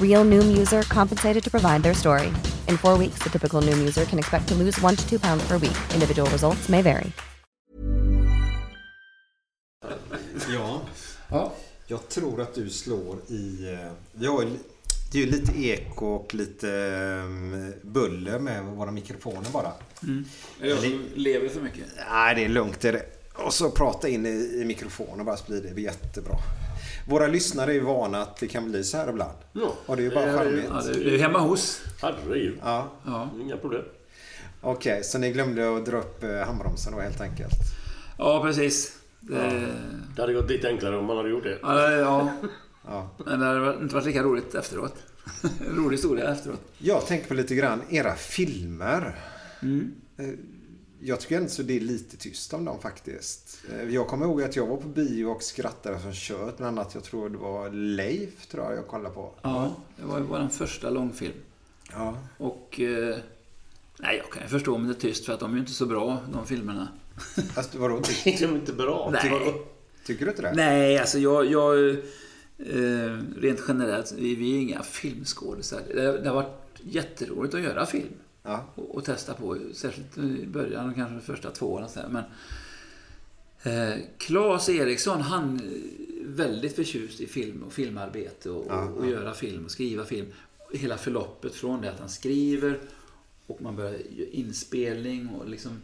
Real Noom user compensated to provide their story. In four weeks, the typical Noom user can expect to lose one to two pounds per week. Individual results may vary. Ja, Ja. jag tror att du slår i... Vi har ju, det är ju lite eko och lite eh, buller med våra mikrofoner bara. Är jag som lever för mycket? Nej, det är lugnt. Det är det. Och så prata in i, i mikrofonen bara så blir det jättebra. Våra lyssnare är ju vana att det kan bli så här ibland. Ja. Och det är ju bara charmigt. Ja, det är hemma hos. Herregud. Ja, Ja. Inga problem. okej. så ni glömde att dra upp eh, handbromsen då helt enkelt. ja, precis. Det, Det hade gått lite enklare om man hade gjort det. ja. det- ja. Ja. Men det hade inte varit lika roligt efteråt. Rolig historia efteråt. Jag tänker på lite grann era filmer. Mm. Jag tycker ändå så det är lite tyst om dem faktiskt. Eh, Jag kommer ihåg att jag var på bio och skrattade som kött. Bland annat, jag tror det var Leif, tror jag jag kollade på. Ja, det var ju vår första långfilm. Ja. Och... Eh, nej, jag kan ju förstå om det är tyst för att de är ju inte så bra, de filmerna. Alltså, vadå? Ty- Det är liksom inte bra. Nej. Tycker du inte det? Nej, alltså jag... jag eh, rent generellt, vi, vi är inga filmskådisar. Det, det har varit jätteroligt att göra film. Ja. och, och testa på. Särskilt i början, kanske de första två åren. Men eh, Claes Eriksson, han är väldigt förtjust i film och filmarbete och, Ja, och, och göra film och skriva film. Hela förloppet från det att han skriver och man börjar göra inspelning och liksom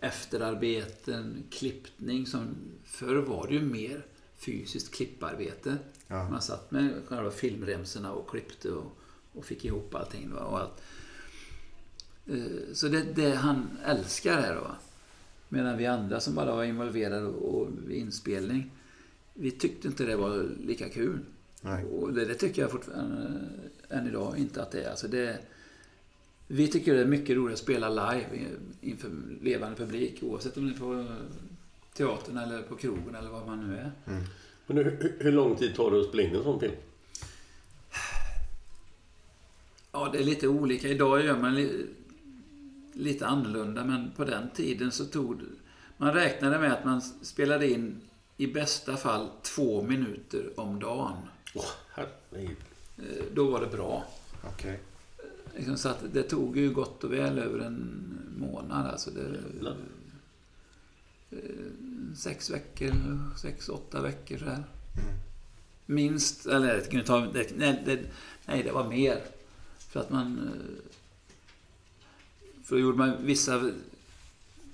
efterarbeten, klippning. Som, förr var det ju mer fysiskt klipparbete. Ja. Man satt med själva filmremsorna och klippte och, och fick ihop allting. Va? Och allt. Eh, Så det, det han älskar här då. Medan vi andra som bara var involverade och, inspelning, vi tyckte inte det var lika kul. Nej. Och det, det tycker jag fortfarande än idag inte att det är. Alltså det, vi tycker det är mycket roligt att spela live inför levande publik oavsett om det är på teatern eller på krogen eller vad man nu är. Men hur, hur lång tid tar det att spela in en sån film? Ja, det är lite olika. Idag gör man lite annorlunda, men på den tiden så tog. Man räknade med att man spelade in i bästa fall två minuter om dagen. Åh, herregud. Eh, Då var det bra. Okej. Liksom så att det tog ju gott och väl över en månad. Alltså det, Jävlar. eh, sex veckor, sex, åtta veckor så här. Minst, eller det kunde ta, det, nej, det, nej, det var mer. För att man... För då gjorde man vissa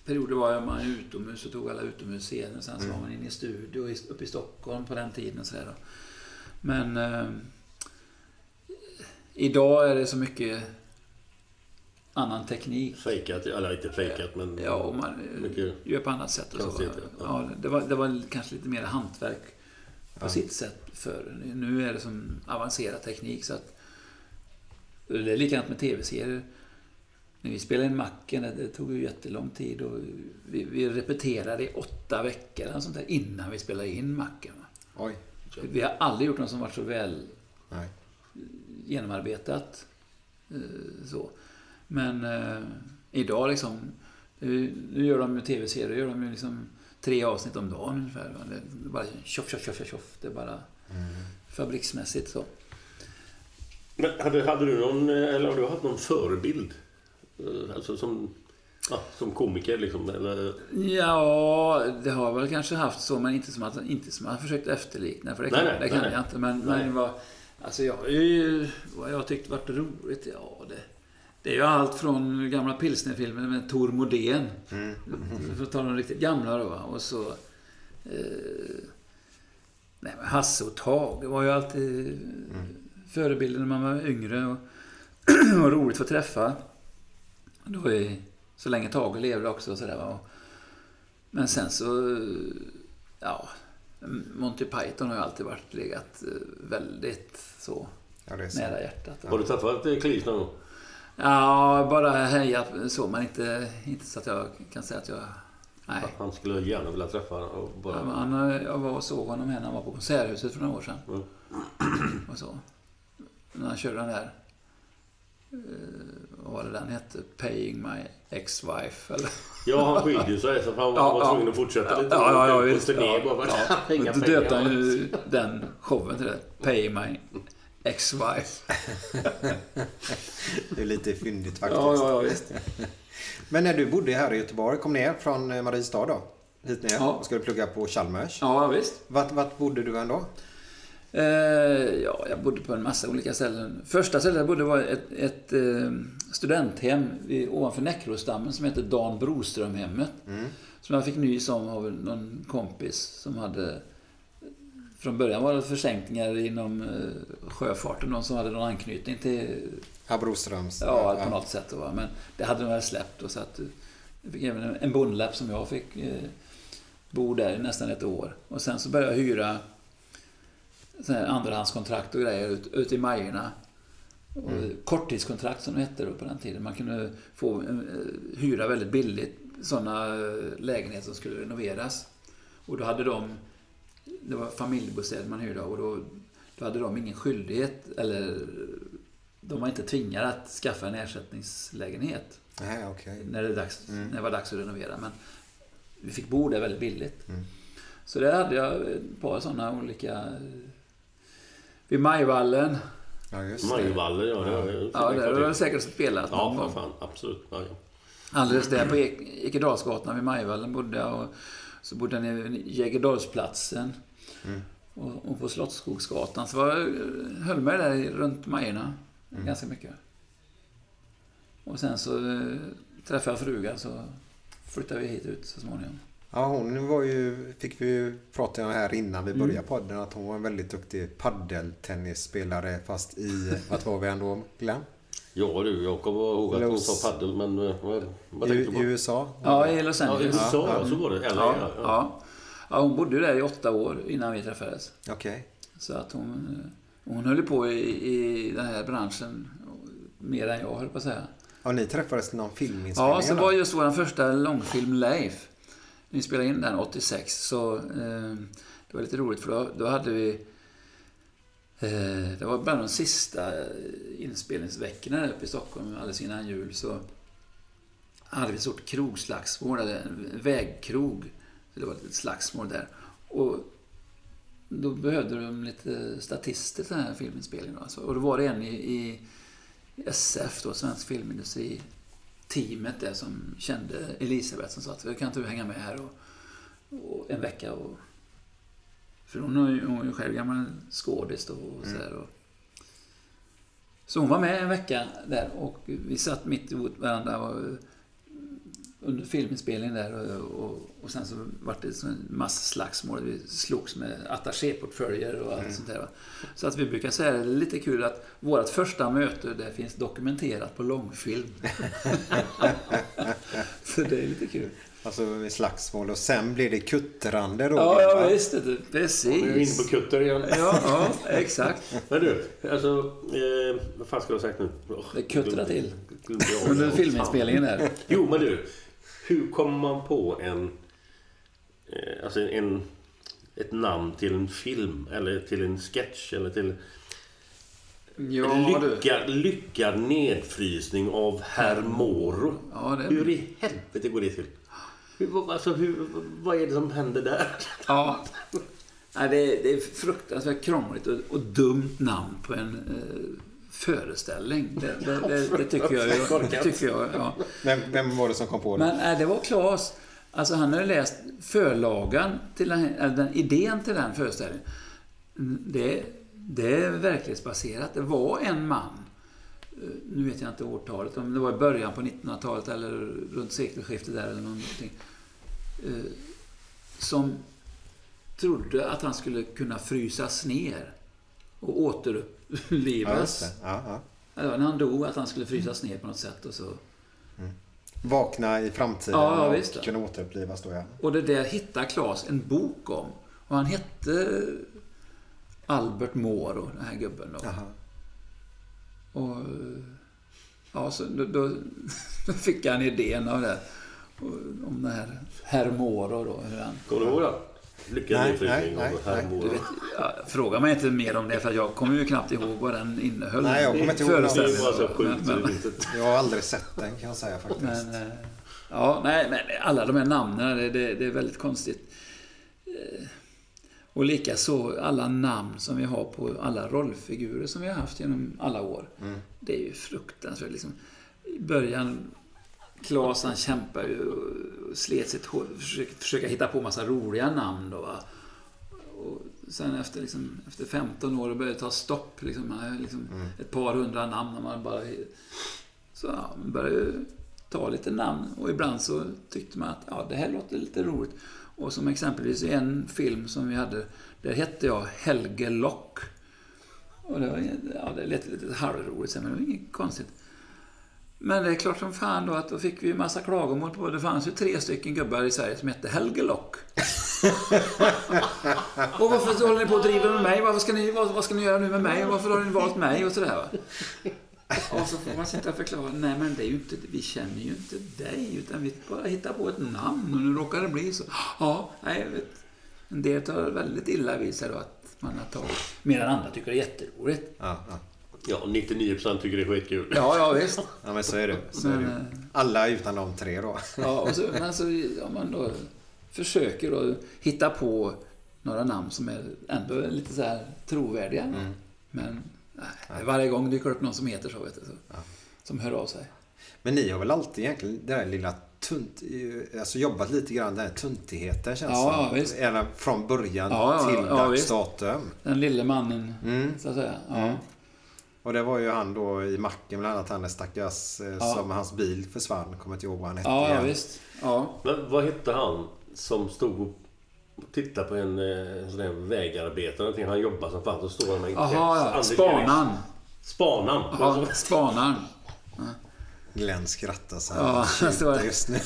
perioder var man utomhus och tog alla utomhusscener. Sen så var man inne i studio uppe i Stockholm på den tiden. Så där. Men eh, idag är det så mycket annan teknik. Fejkat, eller inte fejkat men... Ja, och man Mycket gör på annat sätt. Och så. ja. Ja, det, var, det var kanske lite mer hantverk på sitt sätt för Nu är det som avancerad teknik. så att Det är likadant med tv-serier. När vi spelade in Macken, det, det tog ju jättelång tid. Och vi, vi repeterade i åtta veckor eller sånt där, innan vi spelade in Macken. Oj. Vi har aldrig gjort något som varit så väl Nej. genomarbetat. eh, Så. Men eh, idag liksom, Nu, gör de ju tv-serier, gör de ju liksom tre avsnitt om dagen ungefär. Det är bara tjoff, tjoff, tjoff, tjoff. Det är bara fabriksmässigt så. Men hade, hade du någon, eh, eller har du haft någon förebild? Eh, Alltså som, ja, som komiker liksom? Eller, Ja, det har jag väl kanske haft så, men inte som att inte som jag försökt efterlikna, för det kan, Nej, nej, det kan nej, jag inte. Men, men vad, alltså jag vad jag har tyckt varit roligt, ja det, det är ju allt från gamla pilsnerfilmer med Tor Modén. För att ta de riktigt gamla då. Och så... Eh, nej, men Hasse och Tage var ju alltid förebilder när man var yngre. Och, och roligt att få träffa. Då är, så länge Tage levde också och sådär. Men sen så... Ja. Monty Python har ju alltid varit legat eh, väldigt så Ja, det är så. nära hjärtat. har du träffat Cleese någon gång? Ja, bara heja så, men inte, inte så att jag kan säga att jag... Nej. Han skulle gärna vilja träffa och bara... Ja, han, jag var och såg honom här när han var på Konserthuset för några år sedan. Mm. Och så. När han körde den där... eh, vad var det den hette? Paying my ex-wife, eller? Ja, han skilde sig så han Ja, var ja. tvungen att fortsätta lite. Ja, ja, ja, visst. Ja, bara ja. Då döpte han ju den showen till det. Paying my ex-wife. Det är lite fyndigt faktiskt. Ja, ja, ja, visst. Men när du bodde här i Göteborg, kom ner från eh, Mariestad då? Hit ner Ja. och skulle plugga på Chalmers. Ja, visst. Vart, vart bodde du ändå? Eh, ja, jag bodde på en massa olika ställen. Första stället jag bodde var ett, ett eh, studenthem vid, ovanför Näckrosdammen som heter Dan Broströmhemmet. Som jag fick nys om av någon kompis som hade... Från början var det försänkningar inom eh, sjöfarten, någon som hade någon anknytning till Ja, Broströms. Ja, på något sätt. Va? Men det hade de väl släppt. Och så att, jag fick även en- bondlapp som jag fick eh, bo där i nästan ett år. Och sen så började jag hyra andrahandskontrakt och grejer ut, ute i Majorna. Och Korttidskontrakt som det hette då på den tiden. Man kunde få eh, hyra väldigt billigt sådana lägenheter som skulle renoveras. Och då hade de, det var familjebostäder man hyrde av och då, då hade de ingen skyldighet eller de var inte tvingade att skaffa en ersättningslägenhet Nej, okej. när det, dags, när det var dags att renovera. Men vi fick bo där väldigt billigt. Så där hade jag ett par sådana olika... Vid Majvallen. Ja, just det. Majvallen, ja. Det jag Ja, där har jag säkert spelat Ja, någon för gång. fan. Absolut. Ja, ja. Alldeles där på Ek- Ekedalsgatan vid Majvallen bodde jag. Och så bodde jag vid Jägerdalsplatsen. Och, och på Slottsskogsgatan. Så jag eh, höll mig där runt Majorna ganska mycket. Och sen så eh, träffade jag frugan så flyttade vi hit ut så småningom. Ja, hon var ju, fick vi ju prata om här innan vi Mm. började podden, att hon var en väldigt duktig paddeltennisspelare fast i, vart var vi ändå Glenn? Ja du, jag kommer ihåg att hon sa paddel, men eh, vad, vad I, tänkte du I på? USA? Ja, i Los Ja, i Angeles. USA, ja, så var det. Eller, Ja, ja, ja. ja. ja, hon bodde där i åtta år innan vi träffades. Okej. Så att hon, eh, hon höll på i, i den här branschen mer än jag höll på att säga. Och ni träffades i någon filminspelning? Ja, så var just vår första långfilm Leif. Vi spelade in den 86, så eh, det var lite roligt för då, då hade vi... Eh, det var bland de sista eh, inspelningsveckorna uppe i Stockholm, alldeles innan jul, så hade vi ett stort krogslagsmål, eller en vägkrog. Så det var ett slagsmål där. Och då behövde de lite statister till den här filminspelningen. Alltså. Och då var det en i, i SF, då, Svensk Filmindustri, teamet där som kände Elisabeth som sa att kan inte du hänga med här och, och en vecka och för hon är ju, hon är ju själv gammal skådis och så här, och, Så hon var med en vecka där och vi satt mitt emot varandra och, under filminspelningen där och, och, och sen så var det en massa slagsmål. Vi slogs med attachéportföljer och allt sånt där. va. Så att vi brukar säga att det är lite kul att vårt första möte det finns dokumenterat på långfilm. så det är lite kul. Alltså slagsmål och sen blir det kuttrande då. Ja, ja visst. det- Nu är vi inne Precis. på kutter igen. Ja, ja, exakt. Men du, alltså... Eh, vad fan skulle jag ha sagt nu? Oh, Det kuttrar till. Under filminspelningen där. Jo, men du. Hur kommer man på en... Eh, alltså en... Ett namn till en film eller till en sketch eller till... Ja, lyckad, lyckad nedfrysning av herr Moro. Ja, det- Hur i helvete går det till? Hur, vad- alltså, hur, vad är det som händer där? Ja. Det, är, det är fruktansvärt krångligt och, och dumt namn på en eh, föreställning. Det, det, det, det tycker jag. Det tycker jag ja. Vem, vem var det som kom på det? Men nej, det var Claes. Alltså han hade läst förlagan till den, eller den idén till den föreställningen. Det, det är verklighetsbaserat. Det var en man, eh, nu vet jag inte årtalet, om det var i början på 1900-talet eller runt sekelskiftet där eller någonting. Som trodde att han skulle kunna frysas ner och Ja, just återupplivas. det. Ja, ja. Eller när han dog, att han skulle frysas ner på något sätt och så Vakna i framtiden Ja, ja, och visst. kunna återupplivas då ja. Och det där hittade Claes en bok om. Och han hette Albert Moro, den här gubben då. Jaha. Och ja, så då, då, då fick han idén av det. Om den här herr Moro då. Hur han, Kommer du ihåg det? Lyckad Nej, nej, av fråga mig inte mer om det för jag kommer ju knappt ihåg vad den innehöll. Nej, jag kommer inte ihåg så Men-. Jag har aldrig sett den kan jag säga faktiskt. Men, eh, ja, nej, men alla de här namnen, det, det, det är väldigt konstigt. Eh, Och likaså alla namn som vi har på alla rollfigurer som vi har haft genom alla år. Det är ju fruktansvärt. Liksom. I början, Claes han kämpar ju och slet sitt hår, försöker, försöker hitta på massa roliga namn då. Va? Och sen efter, liksom, efter 15 år började det ta stopp. Liksom, man liksom Ett par hundra namn. när Man bara så ja, man började ta lite namn och ibland så tyckte man att ja, det här låter lite roligt. Och som exempelvis i en film som vi hade, där hette jag Helge Lock. Och det, var, ja, det lät lite halvroligt men det var inget konstigt. Men det är klart som fan då att då fick vi en massa klagomål på det. fanns ju tre stycken gubbar i Sverige som hette Helge Lock. och varför håller ni på och driver med mig? Varför ska ni, vad, vad ska ni göra nu med mig? Varför har ni valt mig? Och sådär va. Och så får man sitta och förklara. Nej, men det är ju inte, vi känner ju inte dig. Utan vi bara hittar på ett namn och nu råkar det bli så. Ja, nej, jag vet. En del tar väldigt illa vid sig då att man har tagit. Medan andra tycker det är jätteroligt. Ja, ja. Ja, 99% tycker det är skitkul. Ja, ja visst. ja men så är det. Så är Men, det. eh, Alla utan de tre då. Ja, och så, men så, om man då försöker då hitta på några namn som är ändå lite så här trovärdiga. Men nej, varje gång dyker det upp någon som heter så, vet du. Så, Som hör av sig. Men ni har väl alltid egentligen det där lilla tunt, alltså jobbat lite grann den här tuntigheten känns Ja, som. visst. Även från början Ja, ja, till ja, dags datum. Den lille mannen, Mm. så att säga. Ja. Mm. Och det var ju han då i macken bland annat, han är stackars eh, Ja. som hans bil försvann. Kommer inte ihåg vad han hette Ja, ja, igen. visst. Ja. Men vad hette han som stod och tittade på en eh, sån där vägarbetare? Han jobbar som fan. Så står han med en keps. Spanaren. Spanaren. Ja, spanaren. Glenn skrattar så Ja, här. han står- just nu.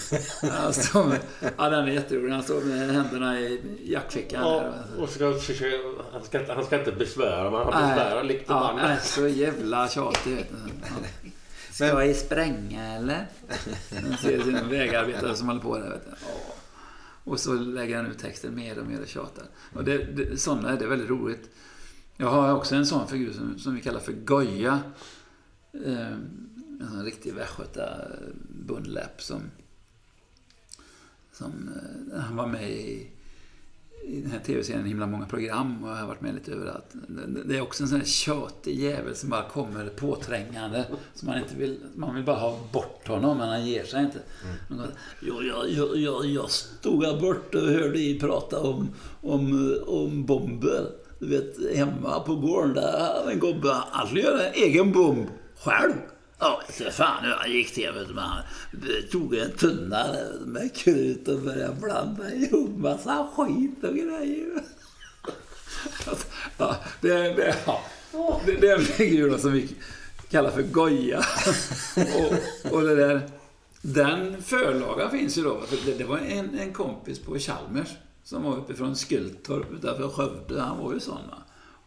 Han står med, ja, den är jätterolig. Han står med händerna i jackfickan. Ja, och ska han, ska, inte- han ska inte besvära, men han Nej. besvärar likt Ja, nej, så jävla tjatig. vet. Ja. Ska jag i spränga eller? Man ser sina vägarbetare som håller på där. Vet du. Ja. Och så lägger han ut texten mer och mer och tjatar. Och det, det, sådana är det väldigt roligt. Jag har också en sån figur som, som vi kallar för Goja. Eh, en sån riktig västgöta bundläpp som, som eh, han var med i i den här tv-serien himla många program och har varit med lite överallt. Det- Det är också en sån här tjatig jävel som bara kommer påträngande. Som man inte vill, man vill bara ha bort honom men han ger sig inte. "Jo, jag, jag, jag, jag stod här borta och hörde er prata om, om, om bomber. Du vet, hemma på gården där hade en gubbe, han skulle göra en egen bomb själv. Ja, vet fan hur han gick till. Men han tog en tunna med krut och började blanda ihop massa skit och grejer. Ja, det, det, ja, det, det är en figur som vi kallar för Goja. och, och det där, den förlagan finns ju då. För det, det var en, en kompis på Chalmers som var uppifrån Skultorp utanför Skövde. Han var ju sån. Va?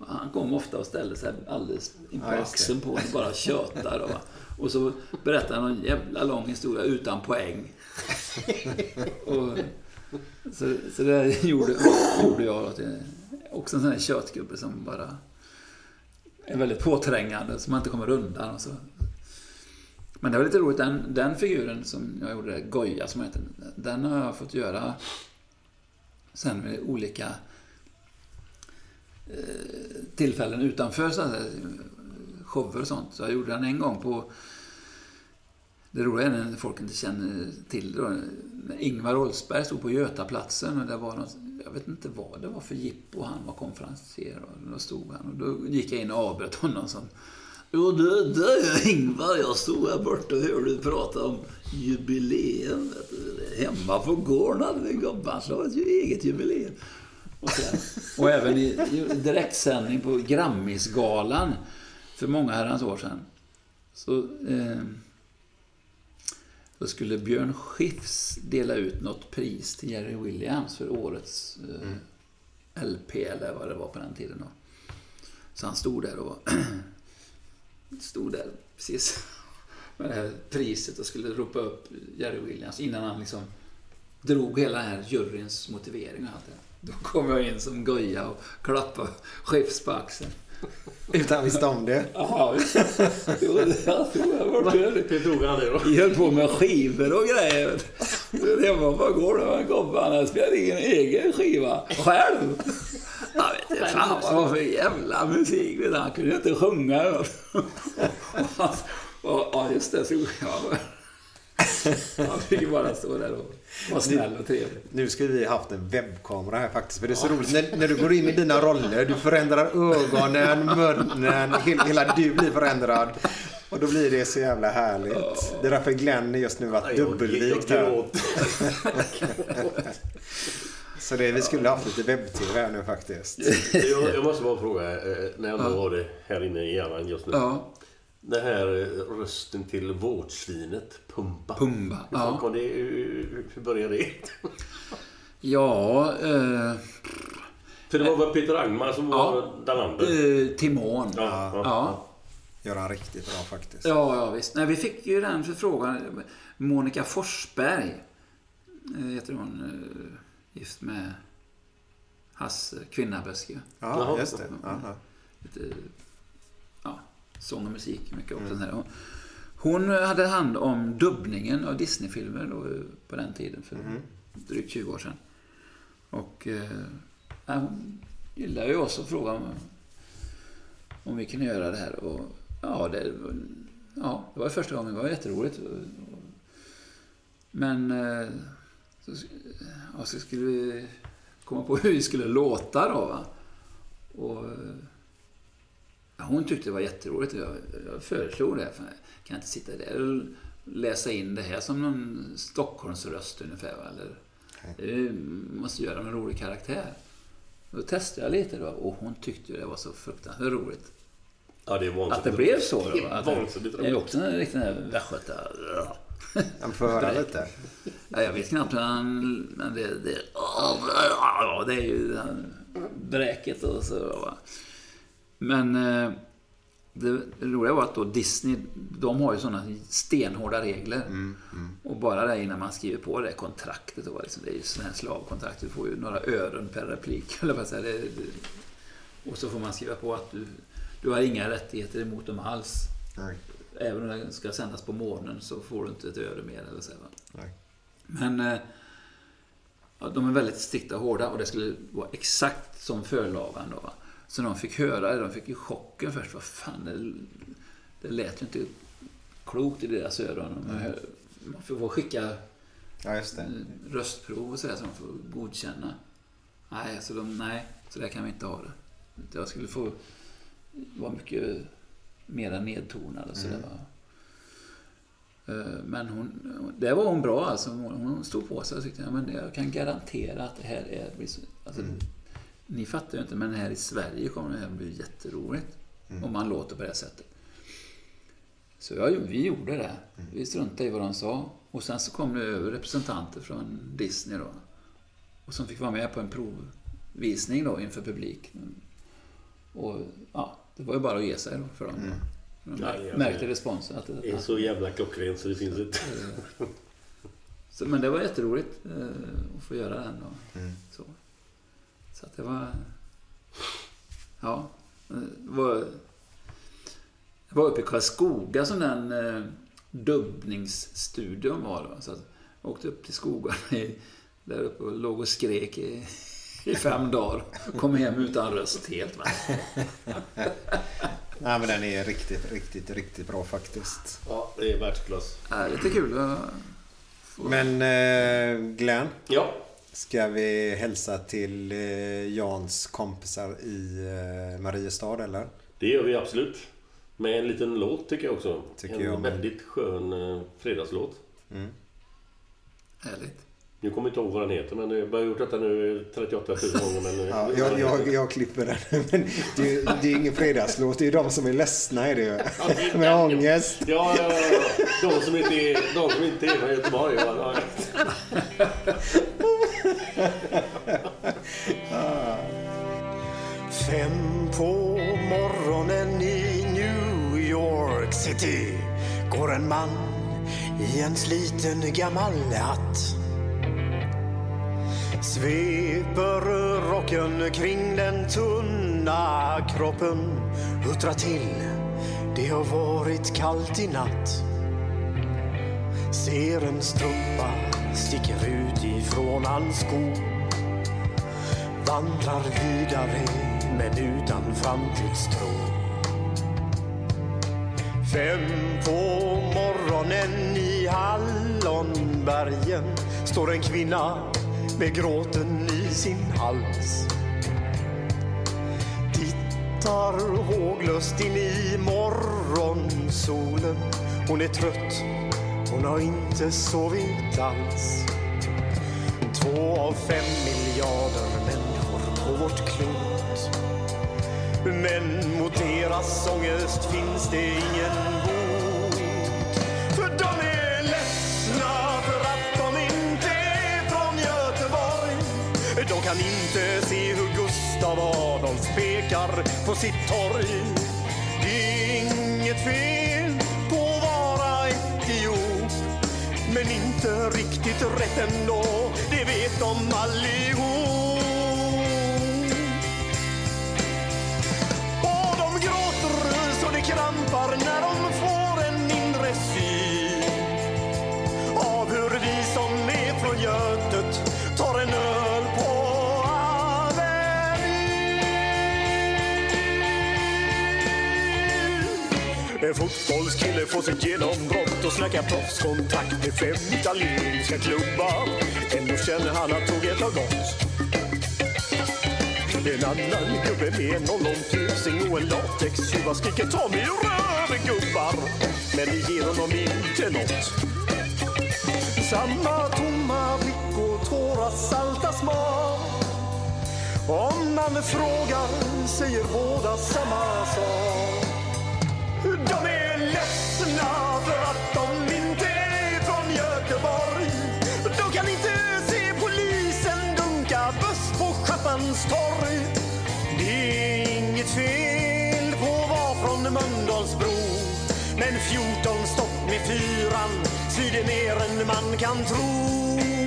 Han kom ofta och ställde sig alldeles det. axeln på och bara tjötade. Och så berättade han en jävla lång historia utan poäng. Och, så, så det gjorde, gjorde jag. Jag också en sån här tjötgubbe som bara är väldigt påträngande så man inte kommer undan. Och så. Men det var lite roligt, den, den figuren som jag gjorde, Goya som heter, den har jag fått göra sen med olika eh, tillfällen utanför så här, shower och sånt. Så jag gjorde den en gång på det roliga är när folk inte känner till det. då, när Ingvar Oldsberg stod på Götaplatsen och det var något, jag vet inte vad det var för jippo han var konferencier och då stod han och då gick jag in och avbröt honom som Jo du, du Ingvar. Jag stod här borta och hörde du prata om jubileum. Hemma på gården hade vi gubben slagit ett eget jubileum. Och, sen, och även i, i direktsändning på Grammisgalan för många herrans år sedan. Så, eh, då skulle Björn Skifs dela ut något pris till Jerry Williams för årets eh, LP eller vad det var på den tiden. Då. Så han stod där och stod där precis med det här priset och skulle ropa upp Jerry Williams innan han liksom drog hela den här juryns motivering och allt det. Då kom jag in som Goja och klappade Skifs på axeln. Utan han visste om det. Ja, jo, det var det. Hur drog han det då? Vi höll på med skivor och grejer. Hemma på gården var en gubbe, han spelade in en egen skiva själv. Jag vet inte fan vad det var för jävla musik. Han kunde ju inte sjunga. Ja, just det. Så, ja, han fick bara stå där och vara snäll och trevlig. Nu skulle vi haft en webbkamera här faktiskt. För det är så roligt när, när du går in i dina roller. Du förändrar ögonen, munnen, he- hela du blir förändrad. Och då blir det så jävla härligt. Det är därför Glenn just nu varit dubbelvikt här. Så det, vi skulle haft lite webb-tv här nu faktiskt. jag, jag måste bara fråga, eh, när jag ändå har det här inne i hjärnan just nu. Ja, Den här eh, rösten till vårtsvinet, Pumba. Pumba. Hur, Ja, kom det, hur, hur började det? ja eh, För det var väl Peter Angmar som var Ja. Dalander? eh, Timon. Ja, ja. Ja. Gör han riktigt bra faktiskt. Ja, ja visst. Nej, vi fick ju den förfrågan. Monica Forsberg eh, heter hon. eh, Gift med Hasse Kvinnaböske. Ja, Jaha. just det. Lite, ja, sång och musik mycket också. här. Hon hade hand om dubbningen av Disneyfilmer då, eh, på den tiden, för drygt 20 år sedan. Och eh, hon gillade ju oss och frågade om, om vi kunde göra det här. Och, ja, det, ja, det var första gången. Det var jätteroligt. Men eh, så, ja, så skulle vi komma på hur vi skulle låta då. Va? Och, eh, hon tyckte det var jätteroligt. Jag, jag föreslog det. För jag kan inte sitta där och läsa in det här som någon Stockholmsröst ungefär. Va? Eller, det måste göra en rolig karaktär. Då testade jag lite då och hon tyckte det var så fruktansvärt roligt. Ja, det är. Att det blev så Det då. är Att vansinnigt det är roligt. också en riktig västgöta... Han får höra lite. Ja, jag vet knappt hur han... Men det, det, det är ju bräket och så. Va? Men eh, det, det roliga var att då Disney, de har ju sådana stenhårda regler. Och bara det innan man skriver på det kontraktet, då, liksom, det är ju sådana slavkontrakt. Du får ju några ören per replik. Eller vad säger det, det, och så får man skriva på att du, du har inga rättigheter emot dem alls. Nej. Även om det ska sändas på morgonen så får du inte ett öre mer. Eller så, va? Men eh, ja, de är väldigt strikta och hårda och det skulle vara exakt som förlagan. Då, va? Så de fick höra det, de fick ju chocken först. Vad fan, det, det lät ju inte klokt i deras öron. Man, hör, man får skicka Ja, röstprov och sådär som de får godkänna. Nej, så de, nej, så där kan vi inte ha det. Jag skulle få vara mycket mera nedtonad och sådär. va. Eh, Men hon, det var hon bra alltså. Hon stod på sig och tyckte, ja, men jag kan garantera att det här är... Alltså, Ni fattar ju inte, men här i Sverige kommer det här bli jätteroligt. Om man låter på det här sättet. Så ja, vi gjorde det. Vi struntade i vad de sa. Och sen så kom det över representanter från Disney då. Och som fick vara med på en provvisning då inför publik. Och ja, det var ju bara att ge sig då för dem. De Ja, ja, märkte responsen. Att det, är så jävla klockrent så det finns ett... så, men det var jätteroligt eh, att få göra den. Och, så. Så att det var... Ja. Det var Jag var uppe i Karlskoga som den eh, dubbningsstudion var. Då. Så att jag åkte upp till skogarna i, där uppe och låg och skrek i, i fem dagar. Kom hem utan röst helt. Va? Nej, men den är riktigt, riktigt, riktigt bra faktiskt. Ja, det är världsklass. Ja, lite kul. att Men eh, Glenn, Ja, ska vi hälsa till eh, Jans kompisar i eh, Mariestad eller? det gör vi absolut. Med en liten låt tycker jag också. Tycker en jag väldigt skön eh, fredagslåt. Härligt. Nu kommer jag inte ihåg vad den heter, men jag har gjort detta nu 38 000 gånger. Men, Ja, jag, jag, jag klipper den. Men det, är- det är ingen fredagslåt. Det är de som är ledsna är det ju. Med ångest. Ja, ja, ja, ja. De som inte är, de som inte är från Göteborg. Ja. Fem på morgonen i New York City går en man i en sliten gammal hatt. Sveper rocken kring den tunna kroppen huttrar till, det har varit kallt i natt. Ser en strumpa sticker ut ifrån hans skog. vandrar vidare men utan framtidstro. Fem på morgonen i Hallonbergen står en kvinna med gråten i sin hals. Tittar håglöst in i morgonsolen. Hon är trött, hon har inte sovit alls. Två av fem miljarder människor på vårt klot. Men mot deras ångest finns det ingen bot. För de är ledsna för att de inte är från Göteborg. De kan inte se hur Gustav Adolf pekar på sitt torg. Det är inget fel inte riktigt rätt ändå, det vet de allihop. Och de gråter så det krampar när de får en inre syn av hur vi som är från Götet tar en öl på Avenyn. En fotbollskille får sitt genombrott och snackar proffskontakt med fem italienska klubbar. Ändå känner han att tåget har gått. En annan gubbe med en ollontusing och en latextjuva skriker ta mig ur röven gubbar. Men det ger honom inte nåt. Samma tomma blick och tårar salta smak. Om man frågar säger båda samma sak. Göteborg. De kan inte se polisen dunka buss på Schappans torg. Det är inget fel på att vara från Mölndalsbro. Men 14 stopp med fyran svider mer än man kan tro.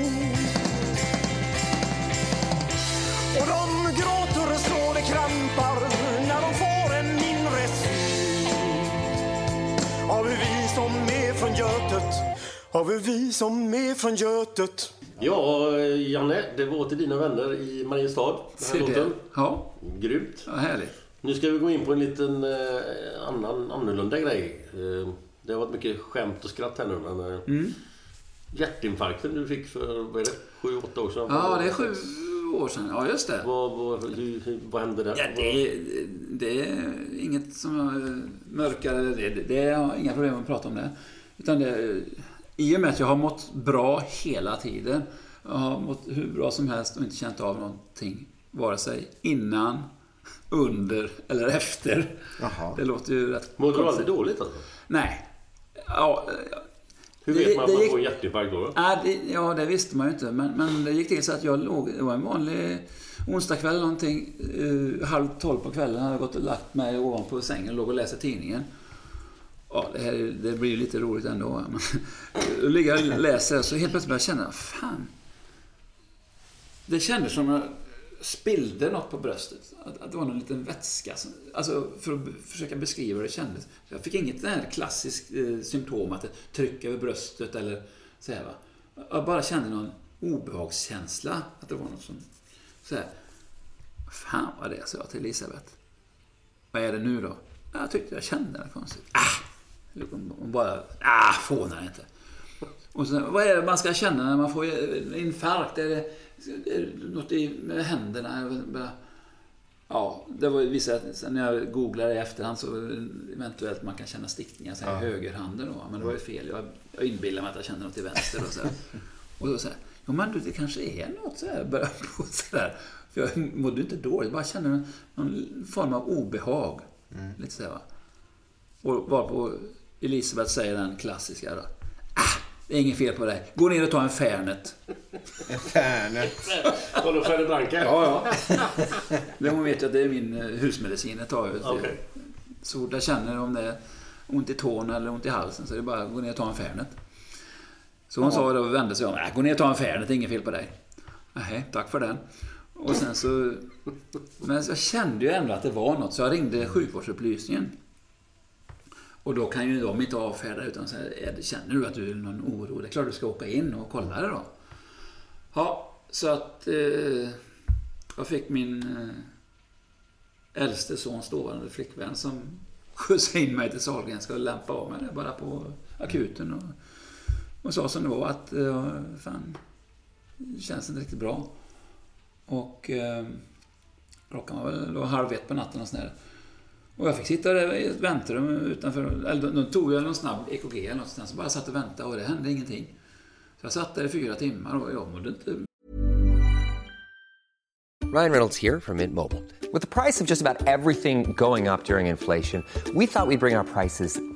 Av vi som är från Götet. ja, Janne, det var till dina vänner i Mariestad. Den Se här det. låten. Ja, Grymt. ja, härligt. Nu ska vi gå in på en liten eh, annan, annorlunda grej. Eh, det har varit mycket skämt och skratt här nu. Men, eh, Mm. Hjärtinfarkten du fick för, vad är det, sju, åtta år sedan? Ja, det är sju år sedan. Ja, just det. Vad, vad, hur, hur, vad hände där? Ja, det, är- det är inget som jag mörkar. Det, det, det är inga problem att prata om det. Utan det, I och med att jag har mått bra hela tiden. Jag har mått hur bra som helst och inte känt av någonting. Vare sig innan, under eller efter. Jaha. Det låter ju rätt Mådde du aldrig dåligt alltså? Nej. Ja, Hur Det- vet man att det man gick- får en hjärtinfarkt då? då? Ja det, ja, det visste man ju inte. Men, men det gick till så att jag låg... Det var en vanlig onsdagkväll någonting. Uh, halv tolv på kvällen hade jag gått och lagt mig ovanpå sängen och låg och läste tidningen. Ja, det, här, det blir lite roligt ändå. va. Men, Då ligger jag och läser så helt plötsligt börjar jag känna, fan. Det kändes som jag spillde något på bröstet. Att, att det var någon liten vätska. som- Alltså för att försöka beskriva hur det kändes. Jag fick inget det här klassiskt eh, symptom att det trycker över bröstet eller så här va. Jag bara kände någon obehagskänsla. Att det var något som... Så här. Fan vad det är, sa jag till Elisabeth. Vad är det nu då? Jag tyckte jag kände det konstigt. Ah! Hon bara, ah, fånar inte. Och sen, vad är det man ska känna när man får en infarkt? Är det, är det något i, med händerna? Ja, det var vissa, sen när jag googlade i efterhand så eventuellt man kan känna stickningar så här i högerhanden då. Men det var ju fel. Jag, jag inbillade mig att jag kände något i vänster och så här. Och då så här, jo men du, det kanske är något så här, började på så där. För jag mådde inte dåligt, bara kände någon, någon form av obehag. Lite så här, va. Och varpå Elisabeth säger den klassiska då. Ah, det är inget fel på dig. Gå ner och ta en Fernet. Fernet. Vadå, Ferre Branca? Ja, ja. Men hon vet ju att det är min eh, husmedicin jag tar. Okej. Så fort jag känner om det är ont i tån eller ont i halsen så är det bara att gå ner och ta en Fernet. Så hon sa det och vände sig om. Äh, gå ner och ta en Fernet, det är inget fel på dig. Nej, tack för den. Och sen så... Men jag kände ju ändå att det var något så jag ringde sjukvårdsupplysningen. Och då kan ju de inte avfärda utan säga, känner du att du är någon oro? Det är klart du ska åka in och kolla det då. Ja, så att eh, jag fick min eh, äldste sons dåvarande flickvän som skjutsade in mig till Sahlgrenska och lämpa av mig det bara på akuten. Och, och sa som det var att eh, fan, det känns inte riktigt bra. Och eh, klockan var väl halv ett på natten och sådär. Och jag fick sitta där i ett väntrum utanför. Eller de, tog jag någon snabb EKG eller något sånt. Så bara satt och väntade och det hände ingenting. Så jag satt där i fyra timmar och jag mådde inte Ryan Reynolds här från Mint Mobile. Med priset på nästan allt som går upp under inflationen, trodde vi att vi skulle bring våra priser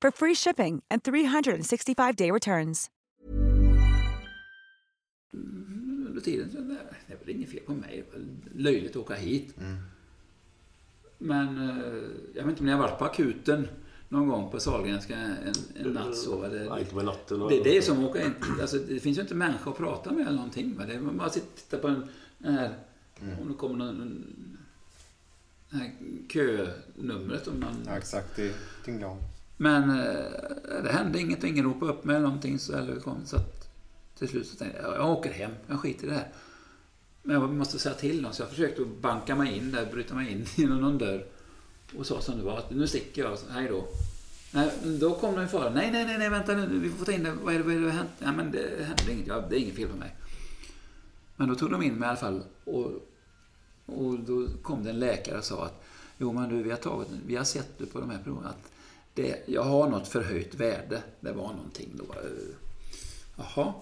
for free shipping and 365-day returns. under tiden. Så, det är väl inget fel på mig. Är löjligt att åka hit. Men eh, jag vet inte om ni har varit på akuten någon gång på Sahlgrenska en, en natt så. Det, Nej, inte med natten. det, det är som att åka in. Alltså, det finns ju inte människa att prata med eller någonting. Va? Det är, man bara sitter och tittar på en, den här, om det kommer någon, det här könumret. Om man, Ja, exakt. Det tyngde om men eh, det hände inget och ingen ropade upp mig eller någonting. Så, eller kom, så att till slut så tänkte jag, jag åker hem, jag skiter i det här. Men jag måste säga till någon, så jag försökte banka mig in där, bryta mig in genom någon dörr. Och sa som det var, att nu sticker jag, hej då. Nej, då kom de en fara. Nej, nej, nej, nej, vänta nu, vi får ta in det. Vad är det, vad är det vad har hänt? Ja, men det hände inget, ja, det är inget fel på mig. Men då tog de in mig i alla fall. Och, och då kom det en läkare och sa att Jo men du, vi har, tagit, vi har sett du på de här proven att det, jag har något förhöjt värde. Det var någonting då. Jaha.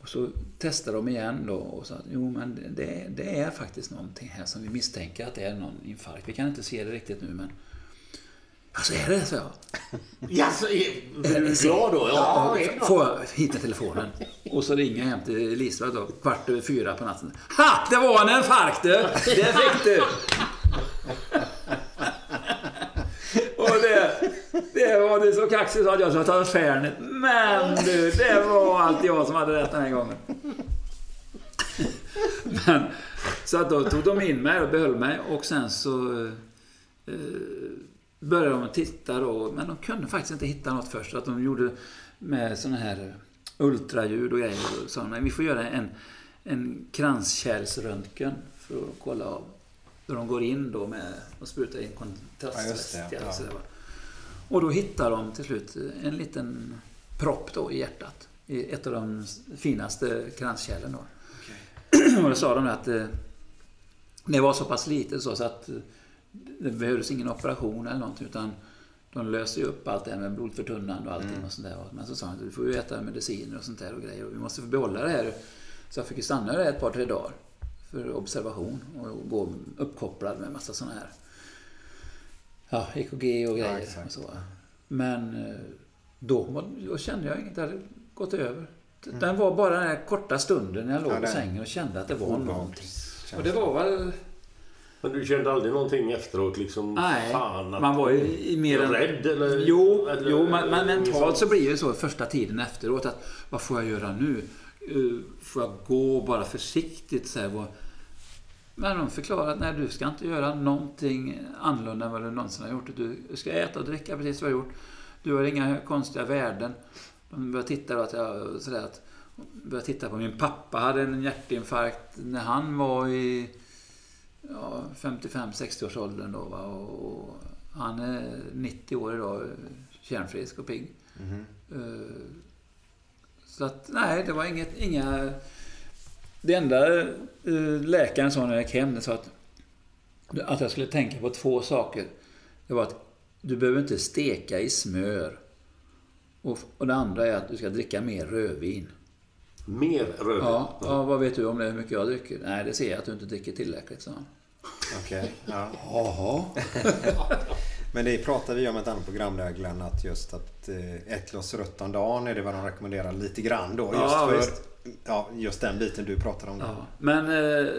Och så testade de igen då och sa att jo men det, det är faktiskt någonting här som vi misstänker att det är någon infarkt. Vi kan inte se det riktigt nu men Alltså är det så? jag. Ja, så är, du glad då? Ja, bra. Får jag hitta telefonen. Och så ringer jag hem till Elisabeth då, kvart över fyra på natten. Ha! Det var en infarkt du! Det fick du! Och det, det är så kaxigt så att jag sa ta Fernet. Men du, det var allt jag som hade rätt den här gången. Men, så att då tog de in mig och behöll mig och sen så eh, började de titta då. Men de kunde faktiskt inte hitta något först. Så att de gjorde med såna här ultraljud och grejer. Och sa, men vi får göra en, en kranskärlsröntgen för att kolla av. Då de går in då med och sprutar in kontrastvätska. Ja. Och då hittar de till slut en liten propp då i hjärtat. I ett av de finaste kranskärlen då. Och då sa de att eh, det var så pass litet så, så att eh, det behövdes ingen operation eller någonting utan de löste ju upp allt det här med blodförtunnande och allting och sånt där. Men så sa de att du får ju äta mediciner och sånt där och grejer och vi måste behålla det här. Så jag fick ju stanna där ett par, tre dagar för observation och gå uppkopplad med massa såna här ja, EKG och grejer. exakt. och så. Men eh, då, då kände jag inget, det hade gått över. Den var bara den här korta stunden när jag låg Ja, i sängen och kände att det var någonting. Obehagligt. Och det var väl... Men du kände aldrig någonting efteråt liksom? Nej, fan, att man var ju i mer än... Rädd eller? Jo, eller, jo men, men mentalt så blir det så första tiden efteråt att vad får jag göra nu? Eh, Får jag gå bara försiktigt så här? vad- Men de förklarar att nej, du ska inte göra någonting annorlunda än vad du någonsin har gjort. Du ska äta och dricka precis vad du har gjort. Du har inga konstiga värden. De börjar titta då att jag, sådär att, börjar titta på min pappa hade en hjärtinfarkt när han var i ja, 55-60 års åldern då. Va? Och han är 90 år idag, kärnfrisk och pigg. Eh, Så att nej, det var inget, inga... Det enda eh, läkaren sa när jag gick hem, det sa att, att jag skulle tänka på två saker. Det var att du behöver inte steka i smör. Och, och det andra är att du ska dricka mer rödvin. Mer rödvin? Ja, ja, vad vet du om det, hur mycket jag dricker? Nej, det ser jag att du inte dricker tillräckligt, sa han. Okej, ja. Jaha. Men det pratar vi om i ett annat program där Glenn, att just att eh, ett glas rött om dagen är det vad de rekommenderar lite grann då. Just Ja, för visst. Ja, just den biten du pratar om. Ja. Men eh,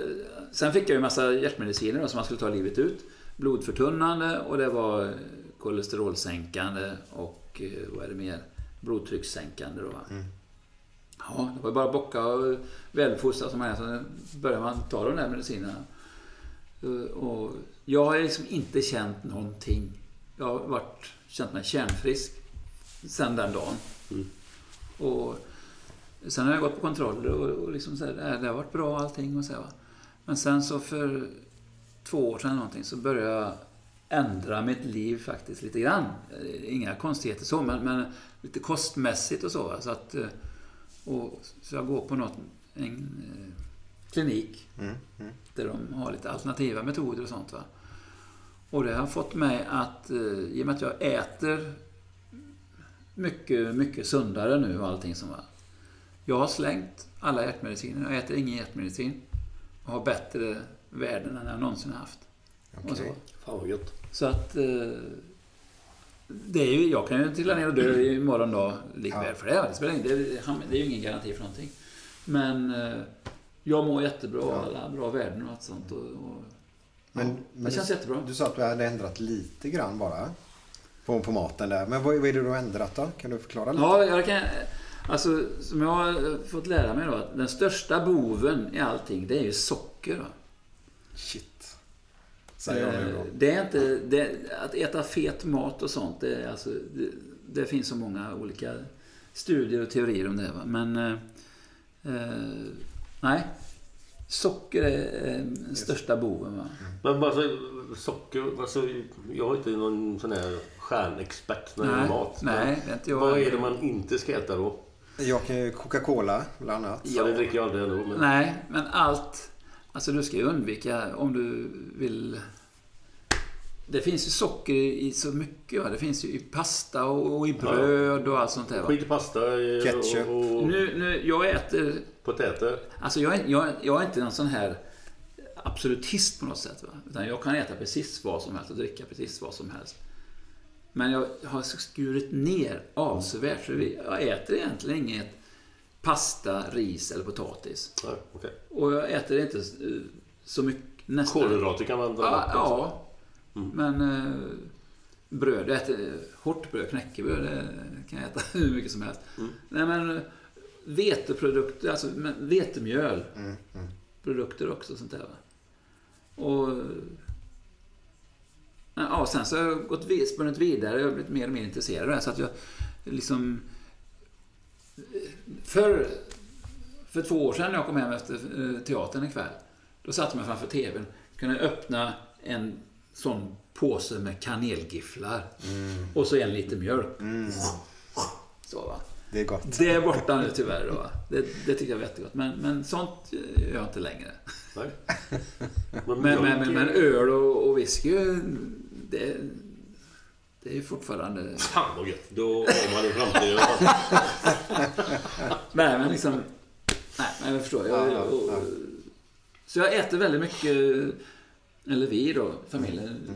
sen fick jag ju massa hjärtmediciner då, som man skulle ta livet ut. Blodförtunnande och det var kolesterolsänkande och eh, vad är det mer? Blodtryckssänkande då va. Ja, det var bara bocka och välfostra som man är. Så började man ta de där medicinerna. Eh, Och jag har liksom inte känt någonting. Jag har varit, känt mig kärnfrisk sen den dagen. Och sen har jag gått på kontroller och, och liksom så här, det, här, det har varit bra allting och så här, va. Men sen så för två år sedan någonting så började jag ändra mitt liv faktiskt lite grann. Eh, Inga konstigheter så, men, men lite kostmässigt och så. va. så att, eh, och, så jag går på något, en eh, klinik Mm, mm. där de har lite alternativa metoder och sånt. Va? Och det har fått mig att, i och med att jag äter mycket, mycket sundare nu och allting som var. Jag har slängt alla hjärtmediciner. Jag äter ingen hjärtmedicin. Och har bättre värden än jag någonsin haft. Okej. Fan vad gött. Så att... Eh, det är ju, jag kan ju trilla ner och dö imorgon dag likväl Ja. för det. Det, spelar ingen, det, det är ju ingen garanti för någonting. Men eh, jag mår jättebra. Ja. Alla bra värden och allt sånt. Och, och, Men, ja, men det känns du, jättebra. Du sa att du hade ändrat lite grann bara. På, på maten där. Men vad, vad är det du har ändrat då? Kan du förklara lite? Ja, jag kan... Alltså, som jag har fått lära mig då, att den största boven i allting, det är ju socker. Va? Shit. Säger nu Eh, då. Det är inte... Det, att äta fet mat och sånt, det, är alltså, det, det finns så många olika studier och teorier om det. Va? Men... Eh, eh, nej. Socker är eh, den största boven. Va? Men alltså, socker, alltså, jag är inte någon sån här stjärnexpert när det gäller mat. nej, det är inte jag. Vad är det man inte ska äta då? Jag kan ju Coca-Cola bland annat. Ja. Det dricker jag aldrig ändå. Men... Nej, men allt... Alltså du ska ju undvika om du vill... Det finns ju socker i så mycket. Va? Det finns ju i pasta och, och i bröd och allt sånt där. Va? Skit i pasta eh, Ketchup. och, och Nu, nu, jag äter... potäter. Alltså jag är, jag, jag är inte någon sån här absolutist på något sätt. Va? Utan jag kan äta precis vad som helst och dricka precis vad som helst. Men jag har skurit ner avsevärt. Så vi- jag äter egentligen inget pasta, ris eller potatis. Ja, okej. Och jag äter inte eh, så mycket nästan. Kolhydrater kan man dra Ja, ja. men... eh, bröd. Jag äter hårt bröd, knäckebröd, det kan jag äta hur mycket som helst. Nej men eh, veteprodukter, alltså vetemjöl. Mm, mm. Produkter också, sånt där. Va? Och... Ja, sen så har jag gått spunnit vidare. Jag har blivit mer och mer intresserad av det här. Så att jag liksom... För, för två år sedan när jag kom hem efter eh, teatern en kväll. Då satte mig framför TVn. Kunde öppna en sån påse med kanelgifflar. Och så en liter mjölk. Så va. Det är gott. Det är borta nu tyvärr. Då, va. det, det tycker jag är jättegott. Men, men sånt gör jag inte längre. Men, men, men, men öl och, och whisky, det, det är ju fortfarande... Fan vad gött. Då har man en framtid. Nej, men liksom... Nej, men jag förstår. Jag, Ja, ja, och. Så jag äter väldigt mycket, eller vi då, familjen,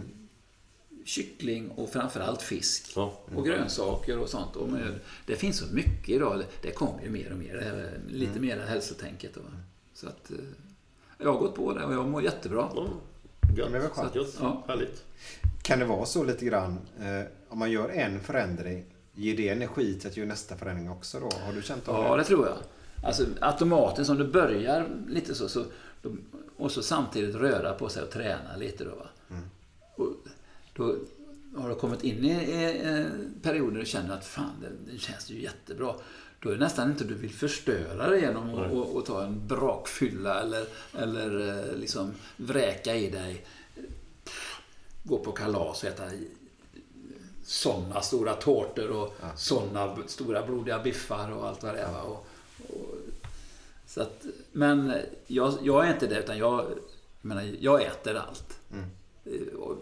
kyckling och framförallt fisk. Ja. Och grönsaker och sånt. Och med, det finns så mycket idag. Det, kommer ju mer och mer. Lite mer hälsotänket. Då. Så att, eh, jag har gått på det och jag mår jättebra. Ja, gött. skönt. Gött. Ja. Härligt. Kan det vara så lite grann, eh, om man gör en förändring, ger det energi till att göra nästa förändring också då? Har du känt av Ja, det tror jag. Alltså automatiskt om du börjar lite så, så och så samtidigt röra på sig och träna lite då. Va? Och då har du kommit in i, i, perioder du känner att fan, det, det känns ju jättebra. Då är det nästan inte du vill förstöra det genom att och, och ta en brakfylla eller, eller eh, liksom vräka i dig. Gå på kalas och äta sådana stora tårtor och sådana stora blodiga biffar och allt vad det är. Och, och, så att, men jag, jag är inte det, utan jag, jag, menar, jag äter allt. Eh, Och,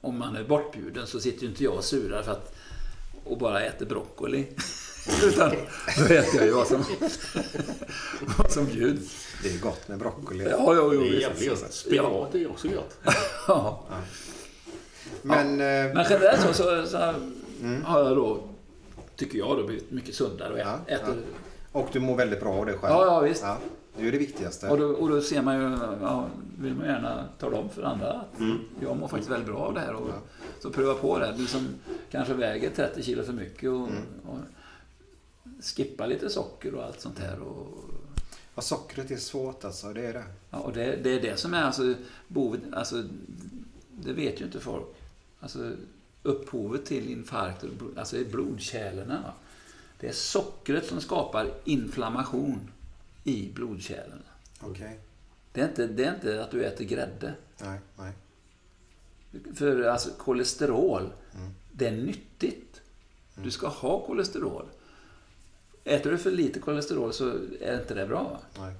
om man är bortbjuden så sitter ju inte jag och surar för att och bara äter broccoli. utan då äter jag ju vad som, vad som bjuds. Det är gott med broccoli. Ja, jo, jo, Det är jävligt gött. Spenat är också gött. Ja. Men, eh, Men generellt så, så, så har jag då, tycker jag, då blivit mycket sundare och Ja, äter. och du mår väldigt bra av det själv? Ja, ja, visst. det är det viktigaste. Och då, och då ser man ju, ja, vill man gärna tala om för andra att jag mår faktiskt väldigt bra av det här. Och, Så pröva på det. Du som kanske väger 30 kilo för mycket och, och skippa lite socker och allt sånt här. Och, Ja, sockret är svårt alltså, det är det. ja, och det, det är det som är alltså, boven, alltså, det vet ju inte folk. Alltså, upphovet till infarkt, och blod- alltså är blodkärlen. Det är sockret som skapar inflammation i blodkärlen. Okej. Det är, inte, det är inte att du äter grädde. Nej, nej. För alltså kolesterol, det är nyttigt. Du ska ha kolesterol. Äter du för lite kolesterol så är inte det bra. va? nej.